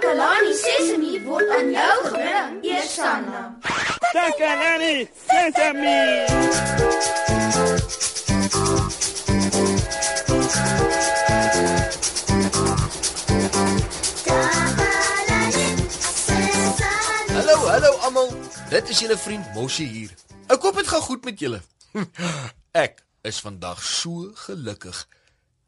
Takalani Sesemi word aan jou gebring, Eersanna. Takalani Sesame. Hallo, hallo almal. Dit is julle vriend Moshi hier. Ek hoop dit gaan goed met julle. Ek is vandag so gelukkig.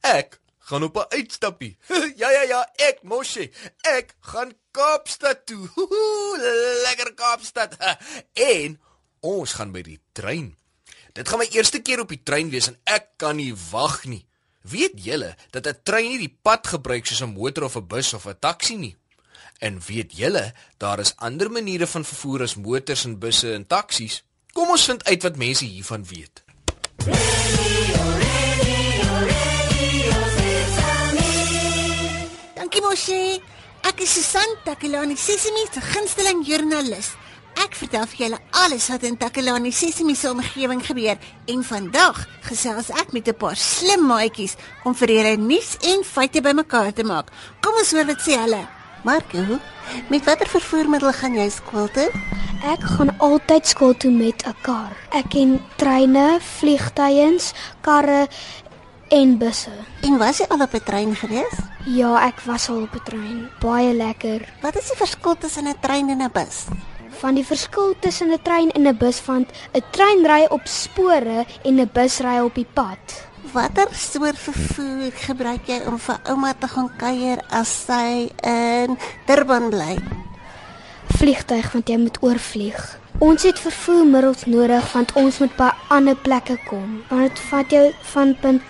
Ek gaan op 'n uitstappie. Ja ja ja, ek Moshi. Ek gaan Kaapstad toe. Lekker Kaapstad. En ons gaan by die trein. Dit gaan my eerste keer op die trein wees en ek kan nie wag nie. Weet julle dat 'n trein nie die pad gebruik soos 'n motor of 'n bus of 'n taxi nie? En weet julle, daar is ander maniere van vervoer as motors en busse en taksies. Kom ons vind uit wat mense hiervan weet. Dankie is Susan Takelani Sesimi se gunsteling joernalis. Ek vertel vir julle alles wat in Takelani Sesimi se omgewing gebeur en vandag gesels ek met 'n paar slim maatjies om vir julle nuus en feite bymekaar te maak. Kom ons hoor wat sê hulle. Marco, met watter vervoermiddel gaan jy skool toe? Ek gaan altyd skool toe met 'n kar. Ek ken treine, vliegtuiens, karre en busse. En was jy al op 'n trein gewees? Ja, ek was al op 'n trein. Baie lekker. Wat is die verskil tussen 'n trein en 'n bus? Van die verskil tussen 'n trein en 'n bus vind 'n trein ry op spore en 'n bus ry op die pad. Watter soort vervoer gebruik jy om vir ouma te gaan kuier as sy in Durban bly? Vliegtyg want jy moet oorvlieg. Ons het vervoermiddels nodig want ons moet by ander plekke kom. Want dit vat jou van punt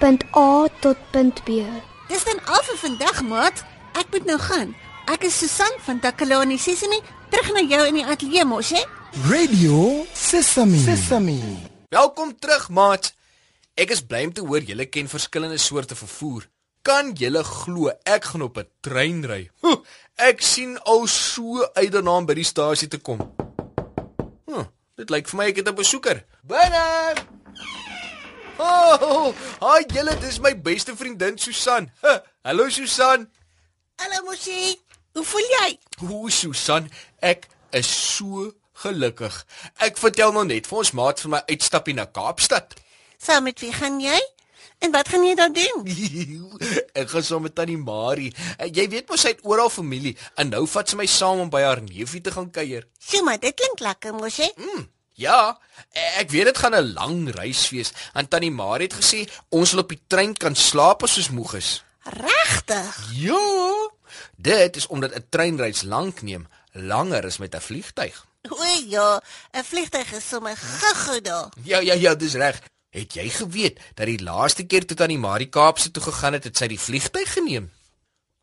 punt A tot punt B. Dis dan al vir vandag, maat. Ek moet nou gaan. Ek is Susan van Takalani Sesimi, terug na jou in die ateljee mos, hè? Radio Sesame. Sesame. Welkom terug, maat. Ek is bly om te hoor julle ken verskillende soorte vervoer. Kan julle glo ek gaan op 'n trein ry? Huh, ek sien al so uit daarna om by die stasie te kom. Huh, dit lyk vir my ek het 'n besoeker. Binne. Oh, hi julle, dis my beste vriendin Susan. Huh, hallo Susan. Hallo Moshi. Hoe voel jy? Hoe Susan, ek is so gelukkig. Ek vertel nou net vir ons maat van my uitstappie na Kaapstad. Saam met wie gaan jy? En wat gaan jy daar doen? ek gaan saam met tannie Marie. Eh, Jy weet mos sy het oral familie en nou vat sy my saam om by haar neefie te gaan kuier. Sjoe, maar dit klink lekker mos, hè? Ja, ek weet dit gaan 'n lang reis wees. En tannie Marie het gesê ons sal op die trein kan slaap as ons moeg is. Regtig? Ja. Dit is omdat 'n treinreis lank neem, langer as met 'n vliegtyg. O ja, 'n vliegtuig is sommer gou-gou daar. Ja, ja, ja, dis reg. Het jy geweet dat die laaste keer toe tannie Marie Kaapse toe gegaan het, het sy die vliegtyg geneem?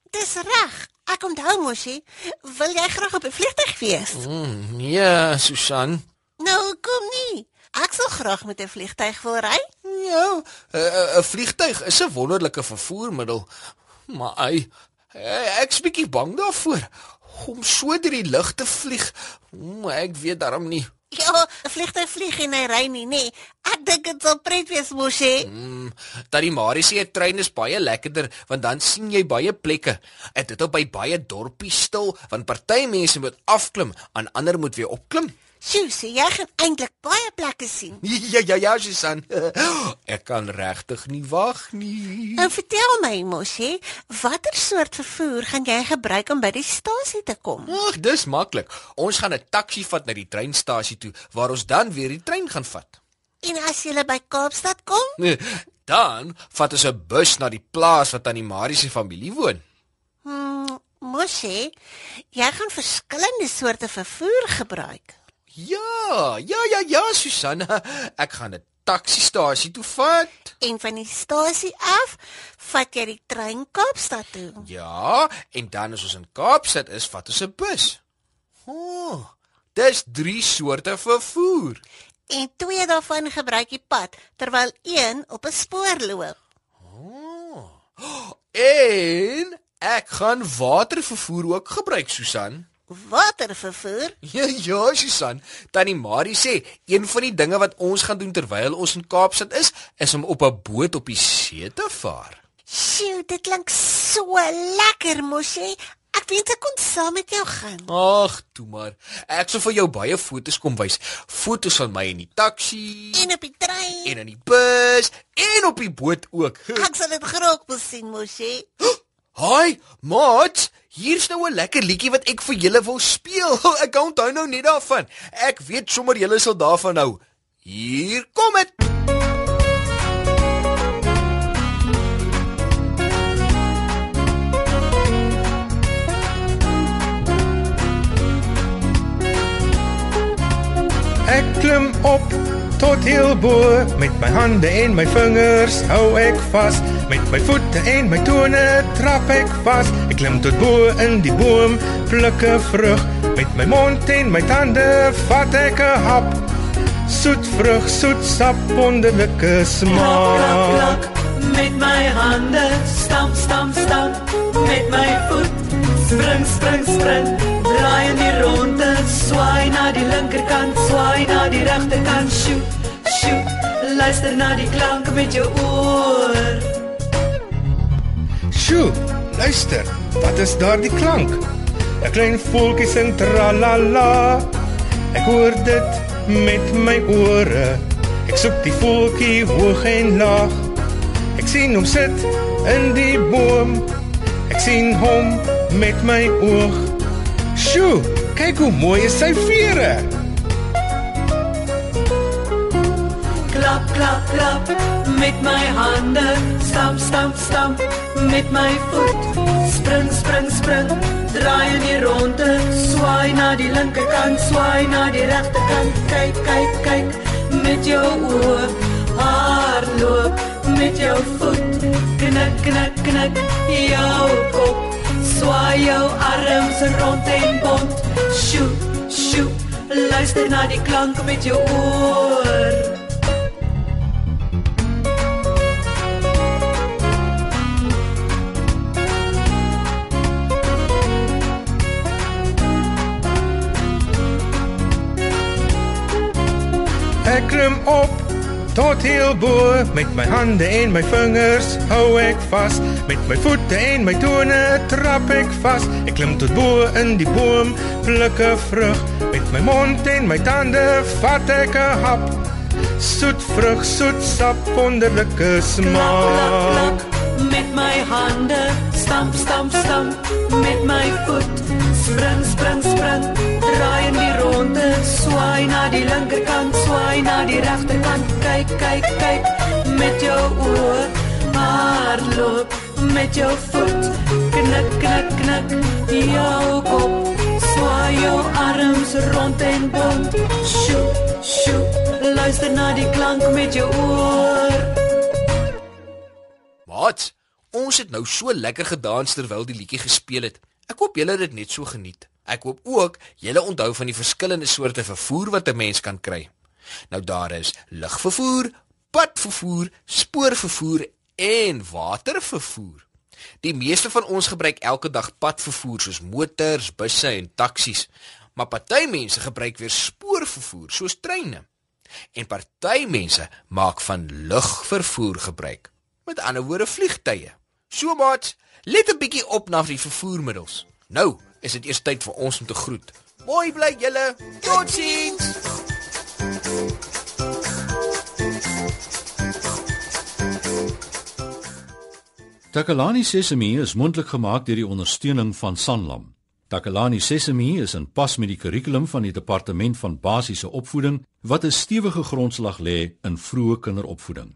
Dis reg. Ek onthou Moshi. Wil jy graag op 'n vliegtuig wees? Mm, ja, Susan. Nou, kom nie. Ek sal graag met 'n vliegtuig wil ry. Ja, 'n 'n vliegtyg is 'n wonderlike vervoermiddel, maar ai, eh, ek's bietjie bang daarvoor om so deur die lug te vlieg. Ek weet daarom nie. Ja, 'n vliegtuig vlieg en hy ry nie, nê. Ek dink dit sal pret wees, Moshi. Mm, Tannie Marie sê 'n trein is baie lekkerder want dan sien jy baie plekke. Dit op by baie dorpies stil want party mense moet afklim, en ander moet weer opklim. Sjoe, so jy gaan eintlik baie plekke sien. Ja ja ja, Susan. Ek kan regtig nie wag nie. Nou vertel my, Moshi, watter soort vervoer gaan jy gebruik om by die stasie te kom? Ag, dis maklik. Ons gaan 'n taxi vat na die treinstasie toe waar ons dan weer die trein gaan vat. En as jy by Kaapstad kom? Dan vat ons 'n bus na die plaas wat aan die Marie se familie woon. Hmm, Moshi, jy gaan verskillende soorte vervoer gebruik. Ja, ja ja ja, Susanna. Ek gaan 'n taxistasie toe vat. En van die stasie af vat jy die trein Kaapstad toe. Ja, en dan as ons in Kaapstad is, vat ons 'n bus. O, oh, dis drie soorte vervoer. En twee daarvan gebruik die pad terwyl een op 'n spoor loop. En ek gaan watervervoer ook gebruik, Susan. Watervervoer? Ja, ja, Susan. Tannie Marie sê een van die dinge wat ons gaan doen terwyl ons in Kaapstad is, is om op 'n boot op die see te vaar. Sjoe, dit klink so lekker, Moshi. Ek wens ek kon saam met jou gaan. Ag, toe maar. Ek sal vir jou baie foto's kom wys. Foto's van my in die taxi En op die trein. en in die bus en op die boot ook. Ek sal dit graag wil sien, mosie. Haai, maat, hier's nou 'n lekker liedjie wat ek vir julle wil speel. Ek onthou nou net daarvan. Ek weet sommer julle sal daarvan hou. Hier kom dit. Ek klim op tot heel bo met my hande en my vingers hou ek vas met my voete en my tone trap ek vas ek klim tot bo in die boom pluk 'n vrug. Met my mond en my tande vat ek 'n hap. Soet vrug soet sap wonderlike Klak, klak, smaak klak, met my hande. Stamp, stamp, stamp, met my voet. Spring, spring, spring, draai in die ronde, swaai na die linkerkant, swaai na die regterkant, sjoe, sjoe, luister na die klank met jou oor. Sjoe, luister, wat is daardie klank? 'n Klein voeltjie sing tralala. Ek hoor dit met my ore. Ek soek die voeltjie hoog en laag. Ek sien hom sit in die boom. Ek sien hom met my oog. Sjoe, kyk hoe mooi is sy vere. Klap, klap, klap, met my hande. Stamp, stamp, stamp, met my voet. Spring, spring, spring, draai in die ronde, swaai na die linkerkant, swaai na die regterkant, kyk, kyk, kyk, met jou oë, hardloop met jou voet, knik, knik, knik, jou kop, swaai jou arms rond en bont, sjoe, sjoe, luister na die klank met jou oor. Ek klim op tot heel bo met my hande en my vingers hou ek vas met my voete en my tone trap ek vas ek klim tot bo in die boom pluk 'n vrug. Met my mond en my tande vat ek 'n hap. Soet vrug soet sap wonderlike smaak. Klak, met my hande. Stamp, stamp, stamp, met my voet. Spring, spring, spring, draai in die ronde, swaai na die linkerkant, swaai na die regterkant, kyk, kyk, kyk, met jou oë, hardloop met jou voet, knik, knik, knik, jou kop, swaai jou arms rond en bont, sjoe, sjoe, luister na die klank met jou oor. Maat, ons het nou so lekker gedans terwyl die liedjie gespeel het. Ek hoop julle het dit net so geniet. Ek hoop ook julle onthou van die verskillende soorte vervoer wat 'n mens kan kry. Nou daar is lugvervoer, padvervoer, spoorvervoer en watervervoer. Die meeste van ons gebruik elke dag padvervoer soos motors, busse en taksies, maar party mense gebruik weer spoorvervoer soos treine. En party mense maak van lugvervoer gebruik. Met ander woorde vliegtye. So maat, let 'n bietjie op na die vervoermiddels. Nou is dit eers tyd vir ons om te groet. Mooi bly julle. Totsiens. Takalani Sesemi is mondelik gemaak deur die ondersteuning van Sanlam. Takalani Sesemi is in pas met die kurrikulum van die Departement van Basiese Opvoeding wat 'n stewige grondslag lê in vroeë kinderopvoeding.